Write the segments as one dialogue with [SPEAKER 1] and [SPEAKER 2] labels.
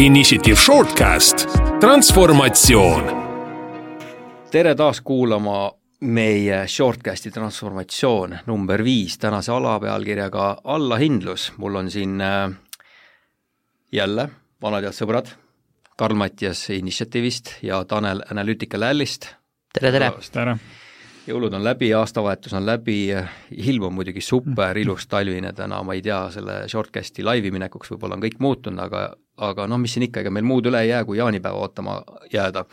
[SPEAKER 1] Initiative Shortcast, transformatsioon.
[SPEAKER 2] tere taas kuulama meie Shortcasti transformatsioon number viis tänase alapealkirjaga Allahindlus. mul on siin äh, jälle vanad head sõbrad, Karl-Mattias Initiative'ist ja Tanel Analytica Lallist.
[SPEAKER 3] tere, tere!
[SPEAKER 4] tere!
[SPEAKER 2] Jõulud on läbi, aastavahetus on läbi, ilm on muidugi super ilus talvine täna, ma ei tea, selle Shortcasti laivi minekuks võib-olla on kõik muutunud, aga aga noh, mis siin ikka, ega meil muud üle ei jää, kui jaanipäeva ootama jääda.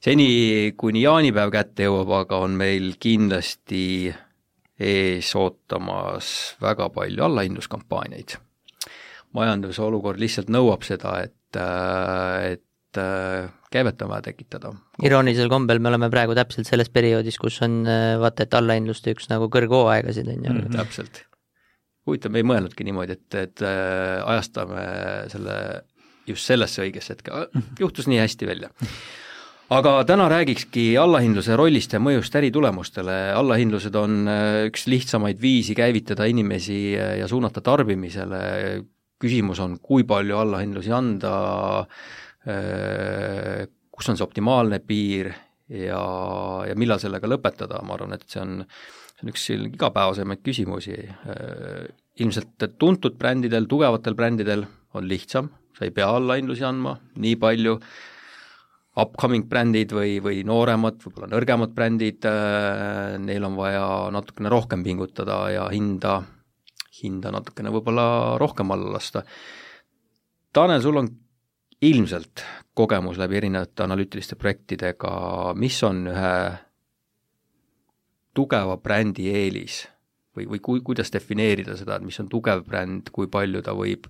[SPEAKER 2] seni, kuni jaanipäev kätte jõuab, aga on meil kindlasti ees ootamas väga palju allahindluskampaaniaid. majanduse olukord lihtsalt nõuab seda, et, et käivet on vaja tekitada.
[SPEAKER 3] iroonilisel kombel me oleme praegu täpselt selles perioodis, kus on vaata, et allahindluste üks nagu kõrghooaegasid, on ju mm.
[SPEAKER 2] -hmm. täpselt. huvitav, me ei mõelnudki niimoodi, et, et ajastame selle just sellesse õigesse hetke, juhtus nii hästi välja. aga täna räägikski allahindluse rollist ja mõjust äritulemustele, allahindlused on äh, üks lihtsamaid viisi käivitada inimesi äh, ja suunata tarbimisele, küsimus on, kui palju allahindlusi anda, äh, kus on see optimaalne piir ja, ja millal sellega lõpetada, ma arvan, et see on, see on üks igapäevasemaid küsimusi, ilmselt tuntud brändidel, tugevatel brändidel on lihtsam. Sa ei pea allahindlusi andma. Nii palju, upcoming brändid või, või nooremad, võib-olla nõrgemad brändid, äh, neil on vaja natukene rohkem pingutada ja hinda, hinda natukene võib-olla rohkem alla lasta. Tanel, sul on ilmselt kogemus läbi erinevate analüütiliste projektidega, mis on ühe tugeva brändi eelis või, või kui, kuidas defineerida seda, et mis on tugev bränd, kui palju ta võib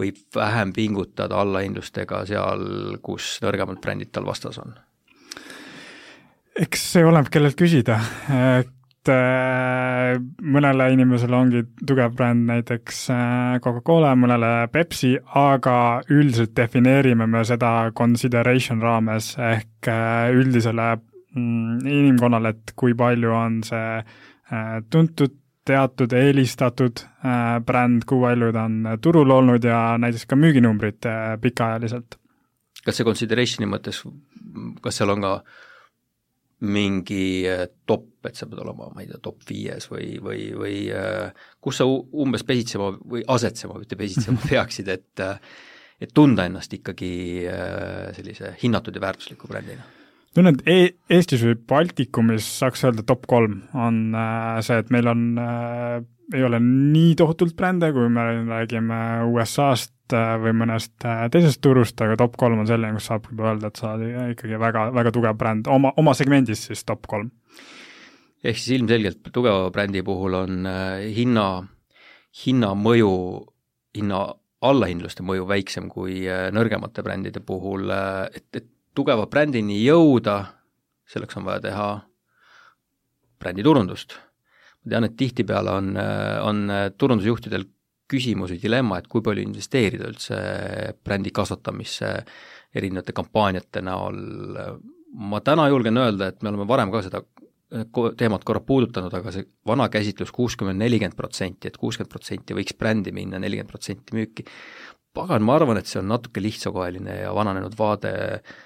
[SPEAKER 2] võib vähem pingutada allahindlustega seal, kus nõrgemad brändid tal vastas on?
[SPEAKER 4] eks see oleneb, kellelt küsida, et äh, mõnele inimesele ongi tugev bränd näiteks äh, Coca-Cola, mõnele Pepsi, aga üldiselt defineerime me seda consideration raames ehk äh, üldisele mm, inimkonnale, et kui palju on see tuntud teatud eelistatud äh, bränd, kui palju ta on turul olnud ja näiteks ka müüginumbrid äh, pikaajaliselt.
[SPEAKER 2] kas see consideration'i mõttes, kas seal on ka mingi äh, top, et sa pead olema, ma ei tea, top viies või, või, või kus sa umbes pesitsema või asetsema, mitte pesitsema peaksid, et et tunda ennast ikkagi sellise hinnatud ja väärtusliku brändina?
[SPEAKER 4] tunnen, et e Eestis või Baltikumis saaks öelda top kolm on äh, see, et meil on äh,, ei ole nii tohutult brände, kui me räägime USA-st äh, või mõnest äh, teisest turust, aga top kolm on selline, kus saab juba öelda, et sa oled ikkagi väga, väga tugev bränd, oma, oma segmendis siis top kolm.
[SPEAKER 2] ehk siis ilmselgelt tugeva brändi puhul on äh, hinna, hinna mõju, hinna allahindluste mõju väiksem kui äh, nõrgemate brändide puhul, äh, et, et tugeva brändini jõuda, selleks on vaja teha bränditurundust. Ma tean, et tihtipeale on, on turundusjuhtidel küsimus või dilemma, et kui palju investeerida üldse brändi kasvatamisse erinevate kampaaniate näol, ma täna julgen öelda, et me oleme varem ka seda teemat korra puudutanud, aga see vana käsitlus kuuskümmend, nelikümmend protsenti, et kuuskümmend protsenti võiks brändi minna, nelikümmend protsenti müüki, pagan, ma arvan, et see on natuke lihtsakoeline ja vananenud vaade äh,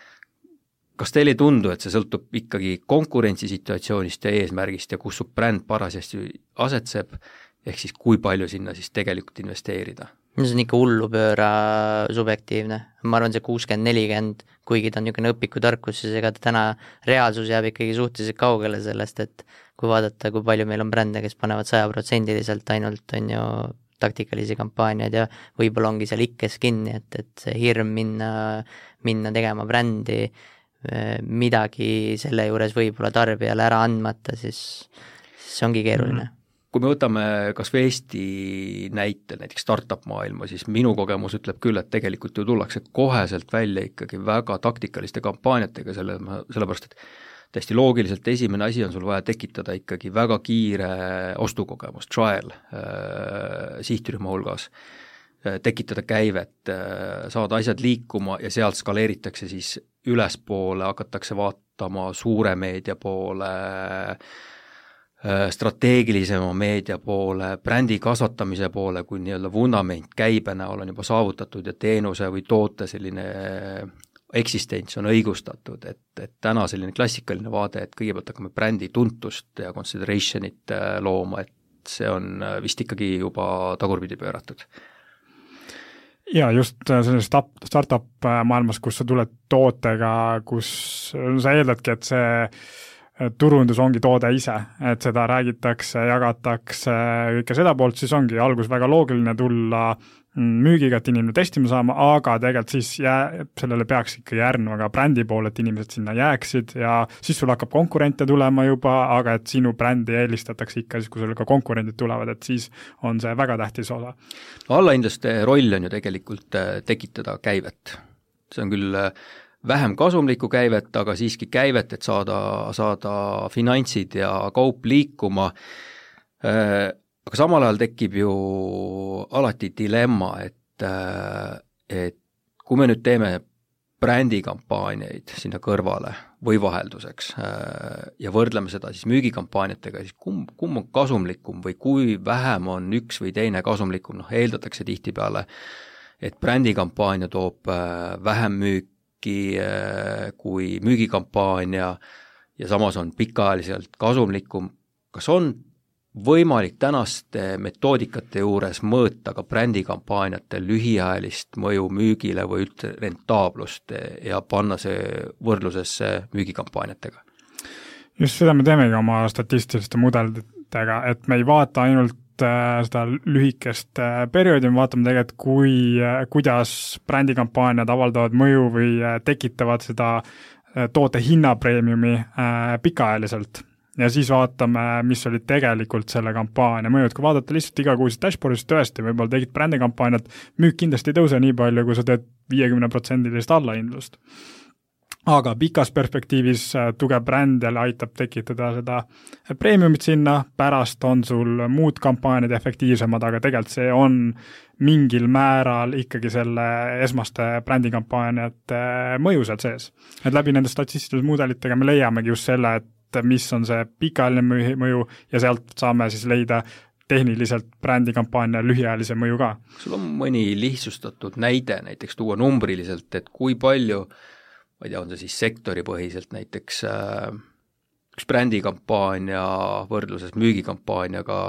[SPEAKER 2] kas teile ei tundu, et see sõltub ikkagi konkurentsisituatsioonist ja eesmärgist ja kus su bränd parasjagu asetseb, ehk siis kui palju sinna siis tegelikult investeerida?
[SPEAKER 3] no see on ikka hullupööra subjektiivne, ma arvan, see kuuskümmend, nelikümmend, kuigi ta on niisugune õpikutarkus, siis ega ta täna, reaalsus jääb ikkagi suhteliselt kaugele sellest, et kui vaadata, kui palju meil on brände, kes panevad sajaprotsendiliselt ainult, on ju, taktikalisi kampaaniaid ja võib-olla ongi seal ikkes kinni, et, et see hirm minna, minna tegema brändi äh, midagi selle juures võib-olla tarbijale ära andmata, siis, siis ongi keeruline mm.
[SPEAKER 2] kui me võtame kas või Eesti näitel, näiteks startup maailma, siis minu kogemus ütleb küll, et tegelikult ju tullakse koheselt välja ikkagi väga taktikaliste kampaaniatega, selle, sellepärast et täiesti loogiliselt esimene asi on sul vaja tekitada ikkagi väga kiire ostukogemus, trial äh, sihtrühma hulgas äh,, tekitada käivet äh,, saada asjad liikuma ja sealt skaleeritakse siis ülespoole hakatakse vaatama suure meedia poole, strateegilisema meedia poole, brändi kasvatamise poole, kui nii-öelda vundament käibe näol on juba saavutatud ja teenuse või toote selline eksistents on õigustatud, et, et täna selline klassikaline vaade, et kõigepealt hakkame brändi tuntust ja consideration'it äh, looma, et see on äh, vist ikkagi juba tagurpidi pööratud.
[SPEAKER 4] Ja just äh, selles start, startup maailmas, kus sa tuled tootega, kus sa eeldadki, et see turundus ongi toode ise, et seda räägitakse, jagatakse, kõike seda poolt, siis ongi alguses väga loogiline tulla müügiga, et inimene testima saama, aga tegelikult siis jää, sellele peaks ikka järgnema ka brändi pool, et inimesed sinna jääksid ja siis sul hakkab konkurente tulema juba, aga et sinu brändi eelistatakse ikka siis, kui sul ka konkurendid tulevad, et siis on see väga tähtis osa.
[SPEAKER 2] no allahindluste roll on ju tegelikult äh, tekitada käivet. see on küll äh, vähem kasumlikku käivet, aga siiski käivet, et saada, saada finantsid ja kaup liikuma äh, aga samal ajal tekib ju alati dilemma, et, äh, et kui me nüüd teeme brändikampaaniaid sinna kõrvale või vahelduseks äh, ja võrdleme seda siis müügikampaaniatega, siis kumb, kumb on kasumlikum või kui vähem on üks või teine kasumlikum, noh eeldatakse tihtipeale, et brändikampaania toob äh, vähem müüki kui müügikampaania ja samas on pikaajaliselt kasumlikum, kas on võimalik tänaste metoodikate juures mõõta ka brändikampaaniate lühiajalist mõju müügile või üldse rentaablust ja panna see võrdlusesse müügikampaaniatega?
[SPEAKER 4] just seda me teemegi oma statistiliste mudelitega, et me ei vaata ainult äh, seda lühikest äh, perioodi, me vaatame tegelikult, kui, äh, kuidas brändikampaaniad avaldavad mõju või tekitavad seda toote hinnapreemiumi pikaajaliselt ja siis vaatame, mis olid tegelikult selle kampaania mõjud, kui vaadata lihtsalt igakuiset dashboard'i, siis tõesti, võib-olla tegid brändikampaaniat, müük kindlasti ei tõuse nii palju, kui sa teed viiekümneprotsendilist allahindlust. aga pikas perspektiivis äh, tugev bränd jälle aitab tekitada seda premiumit sinna, pärast on sul muud kampaaniad efektiivsemad, aga tegelikult see on mingil määral ikkagi selle esmaste brändikampaaniate mõju seal sees. et läbi nende statistiliste mudelitega me leiamegi just selle, et et mis on see pikaajaline mõju ja sealt saame siis leida tehniliselt brändikampaania lühiajalise mõju ka.
[SPEAKER 2] sul on mõni lihtsustatud näide näiteks tuua numbriliselt, et kui palju, ma ei tea, on see siis sektoripõhiselt näiteks äh, üks brändikampaania võrdluses müügikampaaniaga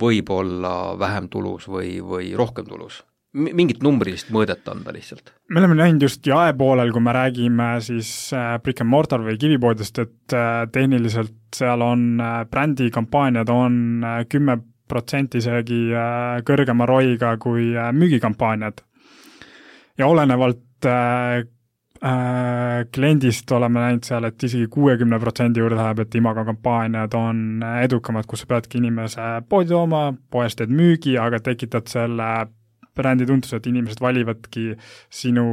[SPEAKER 2] võib olla vähem tulus või, või rohkem tulus? Mingit numbrilist mõõdet anda lihtsalt?
[SPEAKER 4] me oleme näinud just jaepoolel, kui me räägime siis äh, brick and mortar või kivipoodist, et äh, tehniliselt seal on äh, brändikampaaniad on kümme protsenti isegi kõrgema ROI-ga kui müügikampaaniad. ja olenevalt kliendist oleme näinud seal, et isegi kuuekümne protsendi juurde läheb, et Imago kampaaniad on edukamad, kus sa peadki inimese poodi tooma, poes teed müügi, aga tekitad selle brändi tuntuse, et inimesed valivadki sinu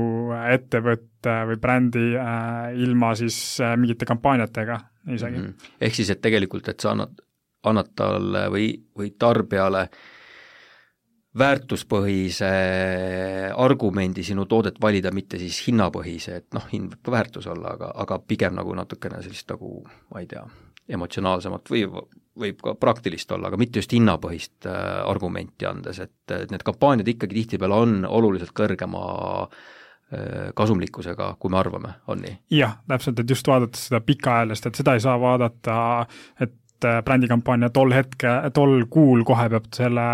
[SPEAKER 4] ettevõtte või brändi äh, ilma siis äh, mingite kampaaniatega isegi mm.
[SPEAKER 2] -hmm. ehk siis, et tegelikult, et sa annad, annad talle või, või tarbijale väärtuspõhise argumendi sinu toodet valida, mitte siis hinnapõhise, et noh, hind võib ka väärtus olla, aga, aga pigem nagu natukene sellist nagu ma ei tea, emotsionaalsemat või võib ka praktilist olla, aga mitte just hinnapõhist äh, argumenti andes, et need kampaaniad ikkagi tihtipeale on oluliselt kõrgema äh, kasumlikkusega, kui me arvame, on nii?
[SPEAKER 4] jah, täpselt, et just vaadates seda pikaajalist, et seda ei saa vaadata, et äh, brändikampaania tol hetke, tol kuul kohe peab selle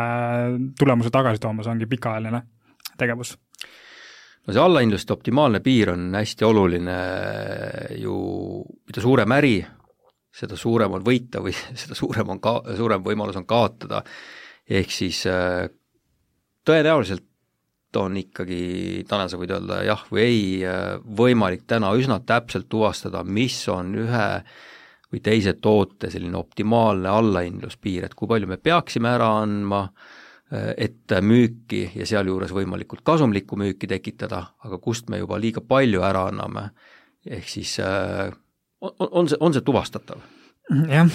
[SPEAKER 4] tulemuse tagasi tooma, see ongi pikaajaline tegevus
[SPEAKER 2] no see allahindluste optimaalne piir on hästi oluline ju, mida suurem äri, seda suurem on võita või seda suurem on ka, suurem võimalus on kaotada, ehk siis äh, tõenäoliselt on ikkagi, Tanel, sa võid öelda jah või ei, äh, võimalik täna üsna täpselt tuvastada, mis on ühe või teise toote selline optimaalne allahindluspiir, et kui palju me peaksime ära andma, äh, et müüki ja sealjuures võimalikult kasumlikku müüki tekitada, aga kust me juba liiga palju ära anname, ehk siis on, on see, on see tuvastatav?
[SPEAKER 4] jah,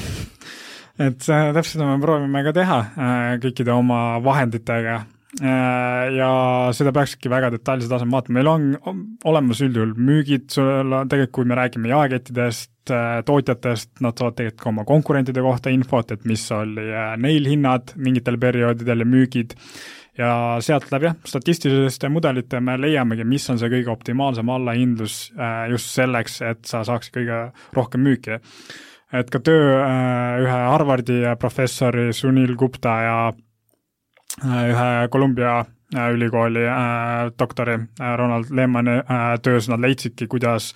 [SPEAKER 4] et täpselt seda me proovime ka teha äh, kõikide oma vahenditega, ja seda peakski väga detailse tasemel vaatama, meil on olemas üldjuhul müügid, sul on tegelikult, kui me räägime jaekettidest, tootjatest, nad saavad tegelikult ka oma konkurentide kohta infot, et mis oli neil hinnad mingitel perioodidel ja müügid ja sealt läbi jah, statistiliste mudelite me leiamegi, mis on see kõige optimaalsem allahindlus äh, just selleks, et sa saaksid kõige rohkem müüki. et ka töö äh, ühe Harvardi professori Sunil Gupta ja äh, ühe Columbia ülikooli doktori Ronald Lehmani töös nad leidsidki, kuidas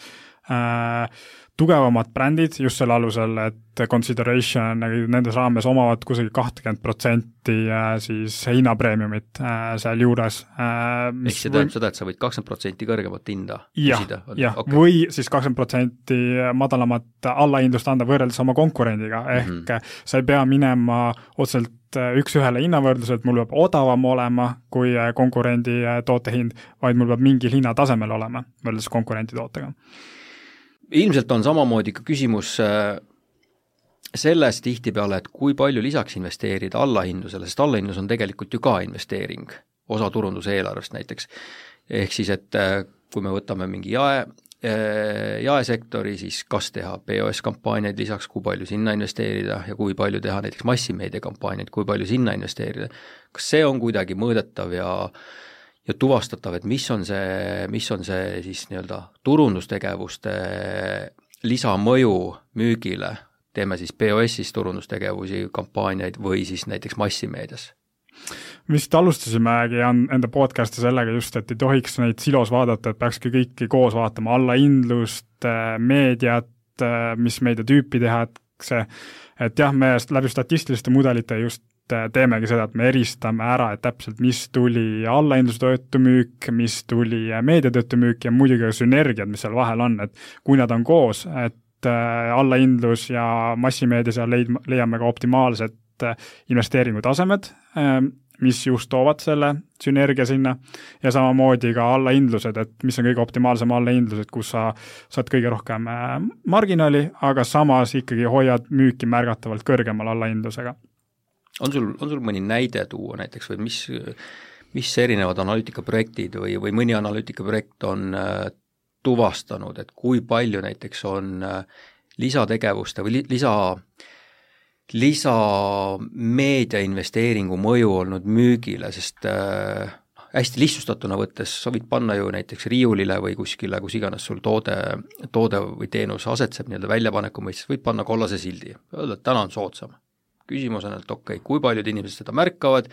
[SPEAKER 4] tugevamad brändid just selle alusel, et consideration nendes raames omavad kusagil kahtekümmet protsenti äh, siis hinnapreemiumit äh, sealjuures.
[SPEAKER 2] Äh, ehk see tähendab seda, et sa võid kakskümmend protsenti kõrgemat hinda
[SPEAKER 4] küsida? jah, okay. või siis kakskümmend protsenti madalamat allahindlust anda võrreldes oma konkurendiga, ehk mm -hmm. sa ei pea minema otseselt üks-ühele hinnavõrdlus, et mul peab odavam olema kui konkurendi tootehind, vaid mul peab mingil hinnatasemel olema võrreldes konkurendi tootega
[SPEAKER 2] ilmselt on samamoodi ka küsimus äh, selles tihtipeale, et kui palju lisaks investeerida allahindlusele, sest allahindlus on tegelikult ju ka investeering, osa turunduse eelarvest näiteks. ehk siis, et äh, kui me võtame mingi jae, äh, jaesektori, siis kas teha POS kampaaniaid lisaks, kui palju sinna investeerida ja kui palju teha näiteks massimeedia kampaaniaid, kui palju sinna investeerida, kas see on kuidagi mõõdetav ja äh, ja tuvastatav, et mis on see, mis on see siis nii-öelda turundustegevuste lisamõju müügile, teeme siis POS-is turundustegevusi, kampaaniaid või siis näiteks massimeedias?
[SPEAKER 4] me vist alustasimegi enda podcast'i sellega just, et ei tohiks neid silos vaadata, et peakski kõiki koos vaatama, allahindlust, meediat, mis meediatüüpi tehakse, et jah, me läbi statistiliste mudelite just teemegi seda, et me eristame ära, et täpselt, mis tuli allahindlustöötu müük, mis tuli äh, meediatöötu müük ja muidugi ka sünergiad, mis seal vahel on, et kui nad on koos, et äh, allahindlus ja massimeedia seal leid-, leiame ka optimaalsed investeeringutasemed, mis just toovad selle sünergia sinna. Ja samamoodi ka allahindlused, et mis on kõige optimaalsem allahindlus, et kus sa saad kõige rohkem marginaali, aga samas ikkagi hoiad müüki märgatavalt kõrgemal allahindlusega
[SPEAKER 2] on sul, on sul mõni näide tuua näiteks või mis, mis erinevad analüütikaprojektid või, või mõni analüütikaprojekt on äh, tuvastanud, et kui palju näiteks on äh, lisategevuste või li, lisa, lisameedia investeeringu mõju olnud müügile, sest äh, hästi lihtsustatuna võttes sa võid panna ju näiteks riiulile või kuskile, kus iganes sul toode, toode või teenus asetseb nii-öelda väljapaneku mõistes, võid panna kollase sildi, öelda, et täna on soodsam küsimus on, et okei okay,, kui paljud inimesed seda märkavad,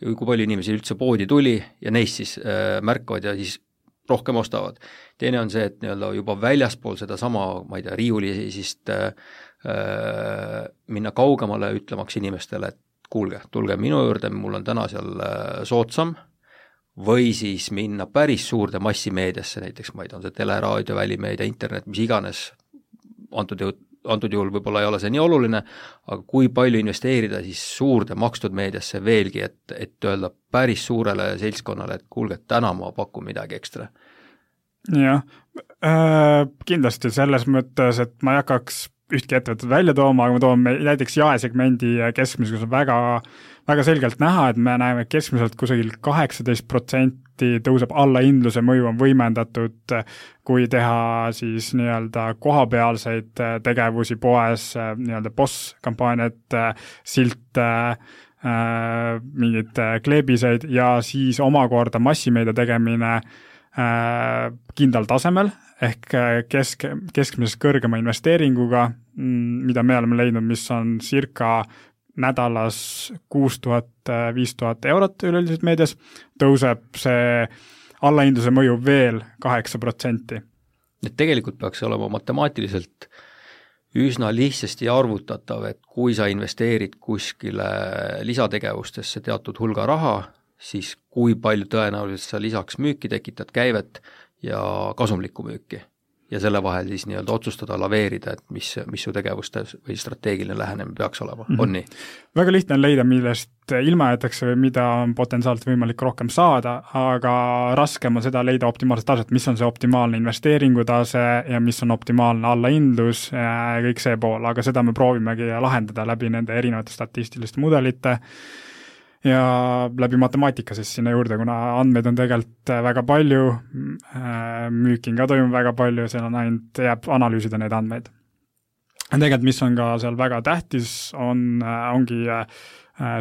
[SPEAKER 2] kui palju inimesi üldse poodi tuli ja neist siis äh, märkavad ja siis rohkem ostavad. teine on see, et nii-öelda juba väljaspool sedasama, ma ei tea, riiulisist äh, äh, minna kaugemale, ütlemaks inimestele, et kuulge, tulge minu juurde, mul on täna seal äh, soodsam, või siis minna päris suurde massimeediasse, näiteks ma ei tea, on see teleraadio, välimeedia, internet, mis iganes, antud juhul antud juhul võib-olla ei ole see nii oluline, aga kui palju investeerida siis suurde makstud meediasse veelgi, et, et öelda päris suurele seltskonnale, et kuulge, täna ma pakun midagi ekstra?
[SPEAKER 4] jah äh,, kindlasti selles mõttes, et ma ei hakkaks ühtki ettevõtet välja tooma, aga ma toon näiteks jaesegmendi keskmise, kus on väga, väga selgelt näha, et me näeme keskmiselt kusagil kaheksateist protsenti tõuseb allahindluse mõju on võimendatud, kui teha siis nii-öelda kohapealseid tegevusi poes, nii-öelda boss kampaaniat, äh, silte, mingeid kleebiseid ja siis omakorda massimeedia tegemine kindlal tasemel ehk kesk, keskmisest kõrgema investeeringuga, mm, mida me oleme leidnud, mis on circa nädalas kuus tuhat, viis tuhat eurot üleüldiselt meedias, tõuseb see allahindluse mõju veel kaheksa protsenti.
[SPEAKER 2] et tegelikult peaks see olema matemaatiliselt üsna lihtsasti arvutatav, et kui sa investeerid kuskile lisategevustesse teatud hulga raha, siis kui palju tõenäoliselt sa lisaks müüki tekitad, käivet ja kasumlikku müüki ja selle vahel siis nii-öelda otsustada, laveerida, et mis, mis su tegevuste või strateegiline lähenemine peaks olema mm, -hmm. on nii?
[SPEAKER 4] väga lihtne on leida, millest ilma jäetakse või mida on potentsiaalselt võimalik rohkem saada, aga raskem on seda leida optimaalset taset, mis on see optimaalne investeeringutase ja mis on optimaalne allahindlus ja kõik see pool, aga seda me proovimegi lahendada läbi nende erinevate statistiliste mudelite ja läbi matemaatika siis sinna juurde, kuna andmeid on tegelikult väga palju, müüki ka toimub väga palju, seal on ainult, jääb analüüsida neid andmeid. tegelikult, mis on ka seal väga tähtis, on, ongi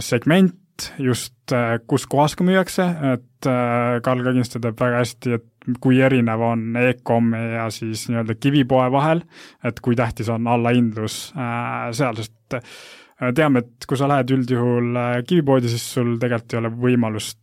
[SPEAKER 4] segment, just kus kohas ka müüakse, et Karl ka kindlasti teab väga hästi, et kui erinev on e-komi ja siis nii-öelda kivipoe vahel, et kui tähtis on allahindlus äh, seal, sest äh, teame, et kui sa lähed üldjuhul äh, kivipoodi, siis sul tegelikult ei ole võimalust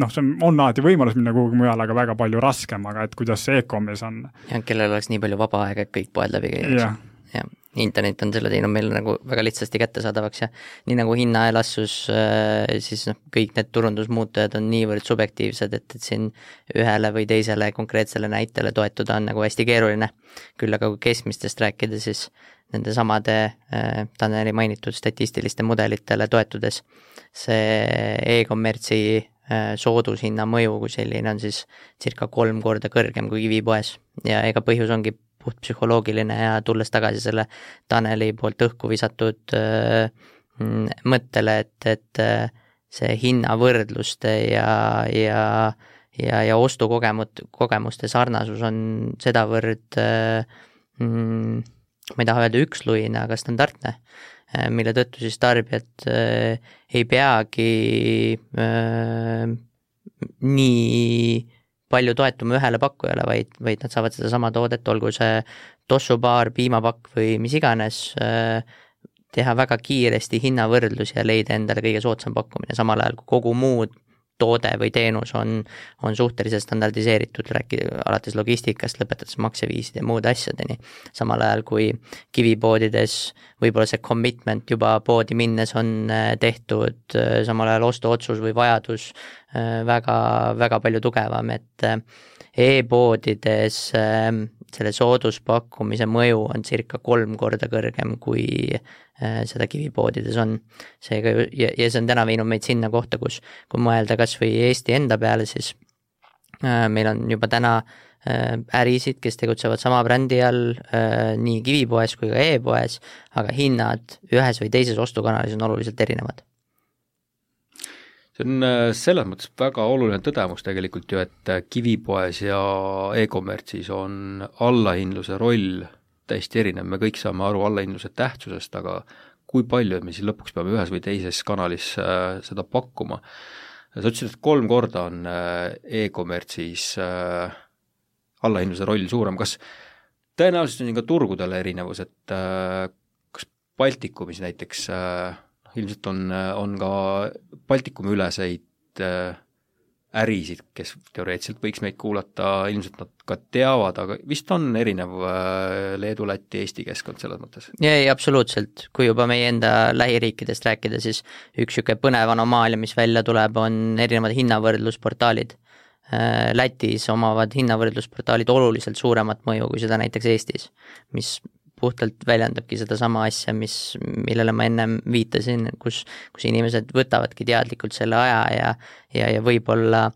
[SPEAKER 4] noh, see on, on alati võimalus minna kuhugi mujale, aga väga palju raskem, aga et kuidas see e-komis on.
[SPEAKER 3] jah, kellel oleks nii palju vaba aega, et kõik poed läbi käia. jah ja internet on selle teinud meil nagu väga lihtsasti kättesaadavaks ja nii nagu hinnaelastus, äh, siis noh, kõik need turundusmuutujad on niivõrd subjektiivsed, et, et siin ühele või teisele konkreetsele näitele toetuda on nagu hästi keeruline. küll aga kui keskmistest rääkida, siis nendesamade äh, Taneli mainitud statistiliste mudelitele toetudes see e-kommertsi äh, soodushinna mõju kui selline on siis circa kolm korda kõrgem kui kivipoes. Ja ega põhjus ongi puhtpsühholoogiline ja tulles tagasi selle Taneli poolt õhku visatud äh, mõttele, et, et see hinnavõrdluste ja, ja ja, ja ostukogemut-, kogemuste sarnasus on sedavõrd mm, ma ei taha öelda üksluine, aga standardne, äh, mille tõttu siis tarbijad äh, ei peagi äh, nii palju toetuma ühele pakkujale, vaid, vaid nad saavad sedasama toodet, olgu see tossubaar, piimapakk või mis iganes, teha väga kiiresti hinnavõrdlusi ja leida endale kõige soodsam pakkumine, samal ajal kui kogu muu toode või teenus on, on suhteliselt standardiseeritud, rääkida alates logistikast, lõpetades makseviiside ja muude asjadeni. samal ajal kui kivipoodides võib-olla see commitment juba poodi minnes on äh, tehtud, äh, samal ajal ostuotsus või vajadus väga, väga palju tugevam, et e-poodides ähm, selle sooduspakkumise mõju on circa kolm korda kõrgem, kui äh, seda kivipoodides on. seega ja, ja see on täna viinud meid sinna kohta, kus, kui mõelda kas või Eesti enda peale, siis äh, meil on juba täna äh, ärisid, kes tegutsevad sama brändi all nii kivipoes kui ka e-poes, aga hinnad ühes või teises ostukanalis on oluliselt erinevad
[SPEAKER 2] see on äh, selles mõttes väga oluline tõdemus tegelikult ju, et äh, kivipoes ja e-kommertsis on allahindluse roll täiesti erinev, me kõik saame aru allahindluse tähtsusest, aga kui palju me siis lõpuks peame ühes või teises kanalis äh, seda pakkuma. sa ütlesid, et kolm korda on e-kommertsis allahindluse roll suurem, kas tõenäoliselt on siin ka turgudel erinevus, et kas Baltikumis näiteks äh, ilmselt on, on ka Baltikumi üleseid äh, ärisid, kes teoreetiliselt võiks meid kuulata, ilmselt nad ka teavad, aga vist on erinev äh, Leedu, Läti, Eesti keskkond selles mõttes?
[SPEAKER 3] ei absoluutselt, kui juba meie enda lähiriikidest rääkida, siis üks niisugune põnev anomaalia, mis välja tuleb, on erinevad hinnavõrdlusportaalid. Äh, Lätis omavad hinnavõrdlusportaalid oluliselt suuremat mõju kui seda näiteks Eestis, mis puhtalt väljendabki sedasama asja, mis, millele ma ennem viitasin, kus, kus inimesed võtavadki teadlikult selle aja ja, ja, ja võib-olla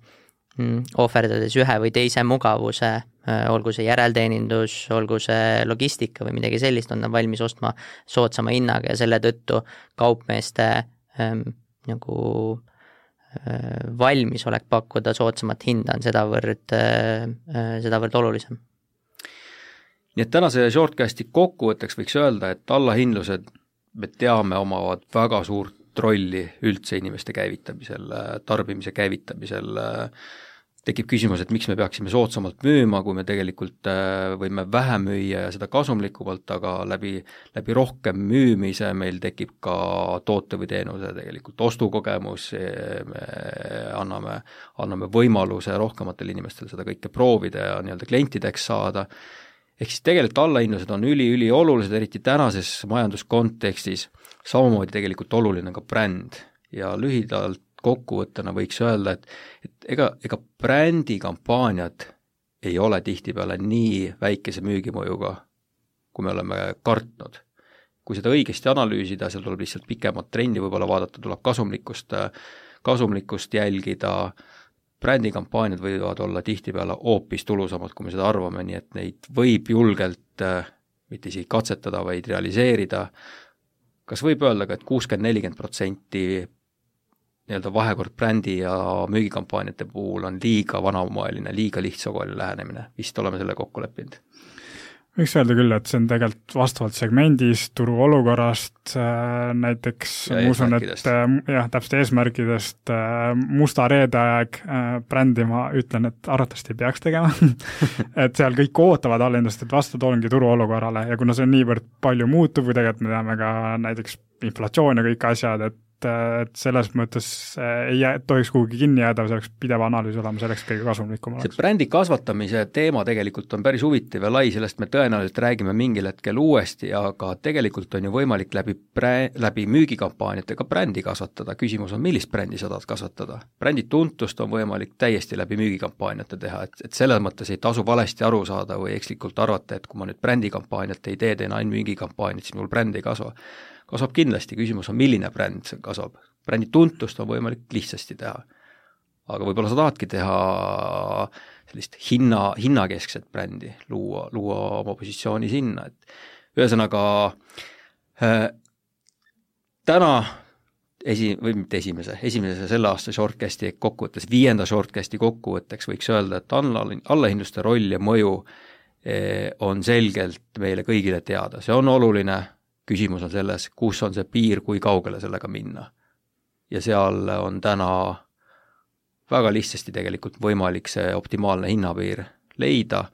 [SPEAKER 3] mm, ohverdades ühe või teise mugavuse, äh, olgu see järelteenindus, olgu see logistika või midagi sellist, on nad valmis ostma soodsama hinnaga ja selle tõttu kaupmeeste ähm, nagu äh, valmisolek pakkuda soodsamat hinda on sedavõrd äh,, äh sedavõrd olulisem
[SPEAKER 2] nii et tänase shortcasti kokkuvõtteks võiks öelda, et allahindlused, me teame, omavad väga suurt rolli üldse inimeste käivitamisel, tarbimise käivitamisel, tekib küsimus, et miks me peaksime soodsamalt müüma, kui me tegelikult äh, võime vähem müüa ja seda kasumlikumalt, aga läbi, läbi rohkem müümise meil tekib ka toote või teenuse tegelikult ostukogemus, me anname, anname võimaluse rohkematele inimestele seda kõike proovida ja nii-öelda klientideks saada ehk siis tegelikult allahindlused on üli-üliolulised, eriti tänases majanduskontekstis, samamoodi tegelikult oluline ka bränd ja lühidalt kokkuvõttena võiks öelda, et et ega, ega brändikampaaniad ei ole tihtipeale nii väikese müügimõjuga, kui me oleme kartnud. kui seda õigesti analüüsida, seal tuleb lihtsalt pikemat trendi võib-olla vaadata, tuleb kasumlikkust, kasumlikkust jälgida äh,, brändikampaaniad võivad olla tihtipeale hoopis tulusamad, kui me seda arvame, nii et neid võib julgelt äh, mitte isegi katsetada, vaid realiseerida, kas võib öelda ka et, et kuuskümmend, nelikümmend protsenti nii-öelda vahekord brändi ja müügikampaaniate puhul on liiga vanamoeline, liiga lihtsakoeline lähenemine, vist oleme selle kokku leppinud
[SPEAKER 4] võiks öelda küll, et see on tegelikult vastavalt segmendist, turu olukorrast, äh, näiteks ja ma usun, et äh, jah, täpselt eesmärkidest, äh, musta reede aeg brändi ma ütlen, et arvatavasti ei peaks tegema et seal kõik ootavad allahindlust, et vastata ongi turu olukorrale ja kuna see on niivõrd palju muutuv või tegelikult me teame ka näiteks inflatsioon ja kõik asjad, et et, et selles mõttes äh, ei jää, tohiks kuhugi kinni jääda, see oleks pidev analüüs olema, selleks kõige kasumlikum oleks.
[SPEAKER 2] see brändi kasvatamise teema tegelikult on päris huvitav ja lai, sellest me tõenäoliselt räägime mingil hetkel uuesti, aga tegelikult on ju võimalik läbi brä-, läbi müügikampaaniate ka brändi kasvatada, küsimus on, millist brändi sa tahad kasvatada. brändi tuntust on võimalik täiesti läbi müügikampaaniate teha, et, et selles mõttes ei tasu valesti aru saada või ekslikult arvata, et kui ma nüüd brändikampaaniat ei tee, teen ainult müügikampaaniat, siis mul bränd ei kasva kasvab kindlasti, küsimus on, milline bränd kasvab. brändi tuntust on võimalik lihtsasti teha. aga võib-olla sa tahadki teha sellist hinna, hinnakeskset brändi, luua, luua oma positsiooni sinna, et ühesõnaga äh, täna esi, või mitte esimese, esimese selle aasta shortcasti kokkuvõttes viienda shortcasti kokkuvõtteks võiks öelda, et alla, allahindluste roll ja mõju eh, on selgelt meile kõigile teada, see on oluline, küsimus on selles, kus on see piir, kui kaugele sellega minna. ja seal on täna väga lihtsasti tegelikult võimalik see optimaalne hinnapiir leida,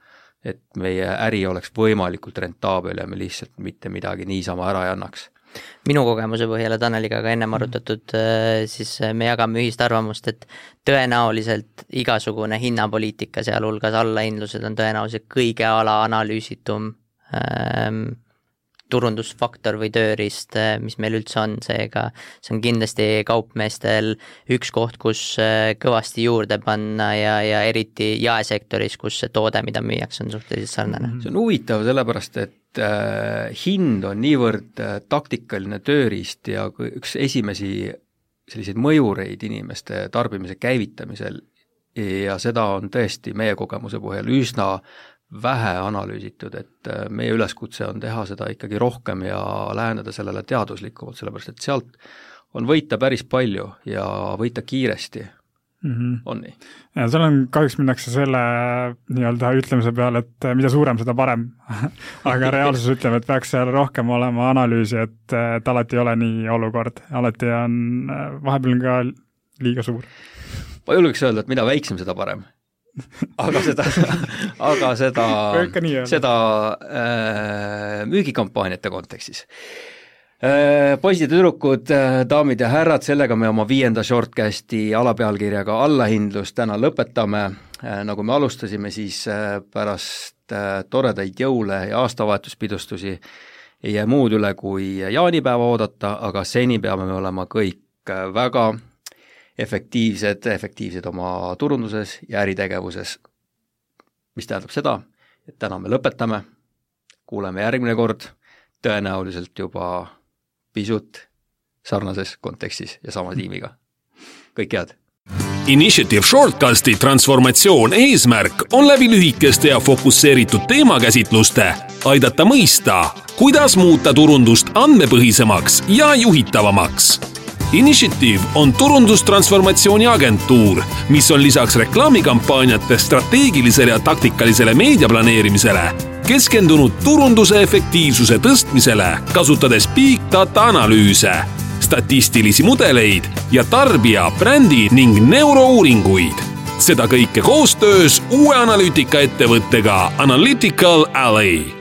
[SPEAKER 2] et meie äri oleks võimalikult rentaabel ja me lihtsalt mitte midagi niisama ära ei annaks
[SPEAKER 3] minu kogemuse põhjal ja Taneliga ka ennem arutatud, äh, siis me jagame ühist arvamust, et tõenäoliselt igasugune hinnapoliitika, sealhulgas allahindlused, on tõenäoliselt kõige alaanalüüsitum ähm, turundusfaktor või tööriist, eh, mis meil üldse on, seega see on kindlasti kaupmeestel üks koht, kus eh, kõvasti juurde panna ja, ja eriti jaesektoris, kus see toode, mida müüakse, on suhteliselt sarnane.
[SPEAKER 2] see on huvitav, sellepärast et äh, hind on niivõrd äh, taktikaline tööriist ja üks esimesi selliseid mõjureid inimeste tarbimise käivitamisel ja seda on tõesti meie kogemuse põhjal üsna vähe analüüsitud, et äh, meie üleskutse on teha seda ikkagi rohkem ja läheneda sellele teaduslikumalt, sellepärast et sealt on võita päris palju ja võita kiiresti mm, -hmm. on nii?
[SPEAKER 4] ja seal on, kahjuks minnakse selle nii-öelda ütlemise peale, et äh, mida suurem, seda parem aga reaalsus ütleb, et peaks seal rohkem olema analüüsi, et, et alati ei ole nii olukord, alati on, äh, vahepeal on ka liiga suur.
[SPEAKER 2] ma julgeks öelda, et mida väiksem, seda parem aga seda, aga seda, seda äh, müügikampaaniate kontekstis äh,. poisid ja tüdrukud äh,, daamid ja härrad, sellega me oma viienda shortcasti alapealkirjaga Allahindlus täna lõpetame äh,. nagu me alustasime, siis pärast toredaid jõule ja aastavahetuspidustusi ei jää muud üle, kui jaanipäeva oodata, aga seni peame me olema kõik väga efektiivsed, efektiivsed oma turunduses ja äritegevuses. mis tähendab seda, et täna me lõpetame, kuuleme järgmine kord, tõenäoliselt juba pisut sarnases kontekstis ja sama tiimiga. kõike head!
[SPEAKER 1] Initiative Shortcasti transformatsioon eesmärk on läbi lühikeste ja fokusseeritud teemakäsitluste aidata mõista, kuidas muuta turundust andmepõhisemaks ja juhitavamaks Initiative on turundustransformatsiooni agentuur, mis on lisaks reklaamikampaaniate strateegilisele ja taktikalisele meediaplaneerimisele keskendunud turunduse efektiivsuse tõstmisele, kasutades big data analüüse, statistilisi mudeleid ja tarbija, brändi ning neurouuringuid. seda kõike koostöös uue analüütikaettevõttega Analytical Alley